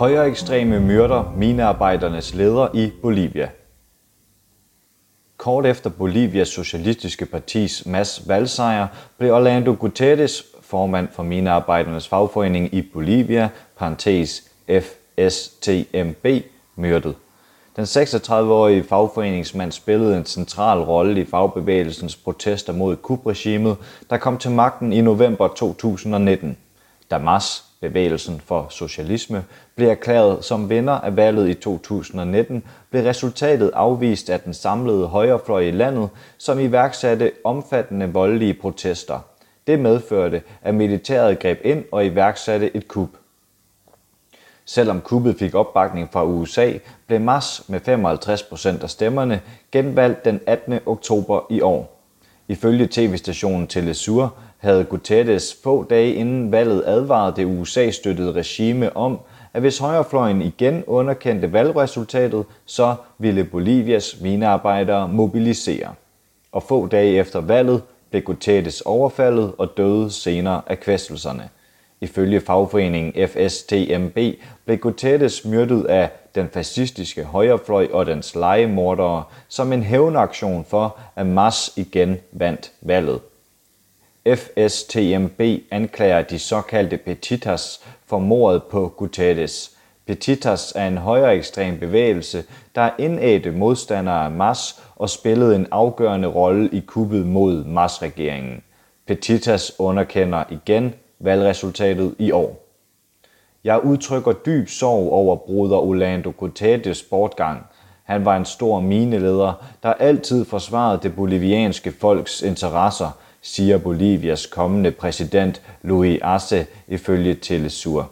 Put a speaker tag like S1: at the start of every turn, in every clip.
S1: Højere ekstreme myrder minearbejdernes leder i Bolivia. Kort efter Bolivias Socialistiske Partis mass valgsejr blev Orlando Guterres, formand for minearbejdernes fagforening i Bolivia, parentes FSTMB, myrdet. Den 36-årige fagforeningsmand spillede en central rolle i fagbevægelsens protester mod kubregimet, der kom til magten i november 2019. Damas, bevægelsen for socialisme, blev erklæret som vinder af valget i 2019, blev resultatet afvist af den samlede højrefløj i landet, som iværksatte omfattende voldelige protester. Det medførte, at militæret greb ind og iværksatte et kup. Selvom kuppet fik opbakning fra USA, blev Mars med 55% af stemmerne genvalgt den 18. oktober i år. Ifølge tv-stationen Telesur havde Guterres få dage inden valget advaret det USA-støttede regime om, at hvis højrefløjen igen underkendte valgresultatet, så ville Bolivias minearbejdere mobilisere. Og få dage efter valget blev Guterres overfaldet og døde senere af kvæstelserne. Ifølge fagforeningen FSTMB blev Guterres myrdet af den fascistiske højrefløj og dens legemordere som en hævnaktion for, at Mas igen vandt valget. FSTMB anklager de såkaldte Petitas for mordet på Guterres. Petitas er en højere ekstrem bevægelse, der er indædte modstandere af Mas og spillede en afgørende rolle i kuppet mod Mas-regeringen. Petitas underkender igen valgresultatet i år. Jeg udtrykker dyb sorg over bruder Orlando Guterres bortgang. Han var en stor mineleder, der altid forsvarede det bolivianske folks interesser, siger Bolivias kommende præsident Luis Arce ifølge Telesur.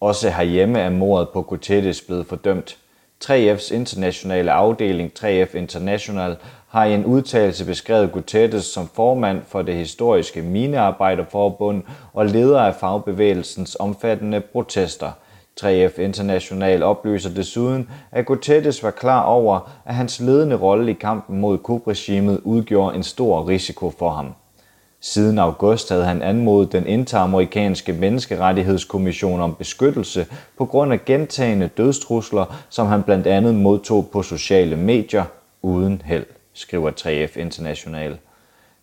S1: Også herhjemme er mordet på Guterres blevet fordømt. 3F's internationale afdeling 3F International har i en udtalelse beskrevet Guterres som formand for det historiske Minearbejderforbund og leder af fagbevægelsens omfattende protester. 3F International oplyser desuden, at Guterres var klar over, at hans ledende rolle i kampen mod kubregimet udgjorde en stor risiko for ham. Siden august havde han anmodet den interamerikanske menneskerettighedskommission om beskyttelse på grund af gentagende dødstrusler, som han blandt andet modtog på sociale medier uden held skriver 3F International.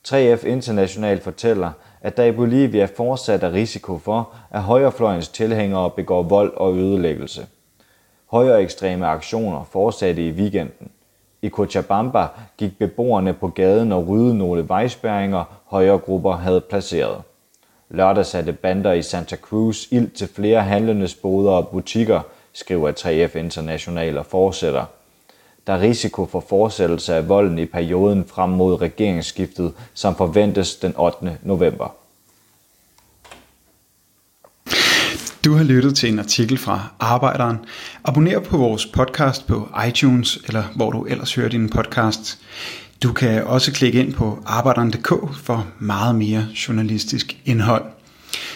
S1: 3F International fortæller, at der i Bolivia fortsat er risiko for, at højrefløjens tilhængere begår vold og ødelæggelse. Højere ekstreme aktioner fortsatte i weekenden. I Cochabamba gik beboerne på gaden og ryddede nogle vejspærringer, højre grupper havde placeret. Lørdag satte bander i Santa Cruz ild til flere handlendes boder og butikker, skriver 3F International og fortsætter. Der er risiko for fortsættelse af volden i perioden frem mod regeringsskiftet, som forventes den 8. november.
S2: Du har lyttet til en artikel fra Arbejderen. Abonner på vores podcast på iTunes, eller hvor du ellers hører din podcast. Du kan også klikke ind på arbejderen.dk for meget mere journalistisk indhold.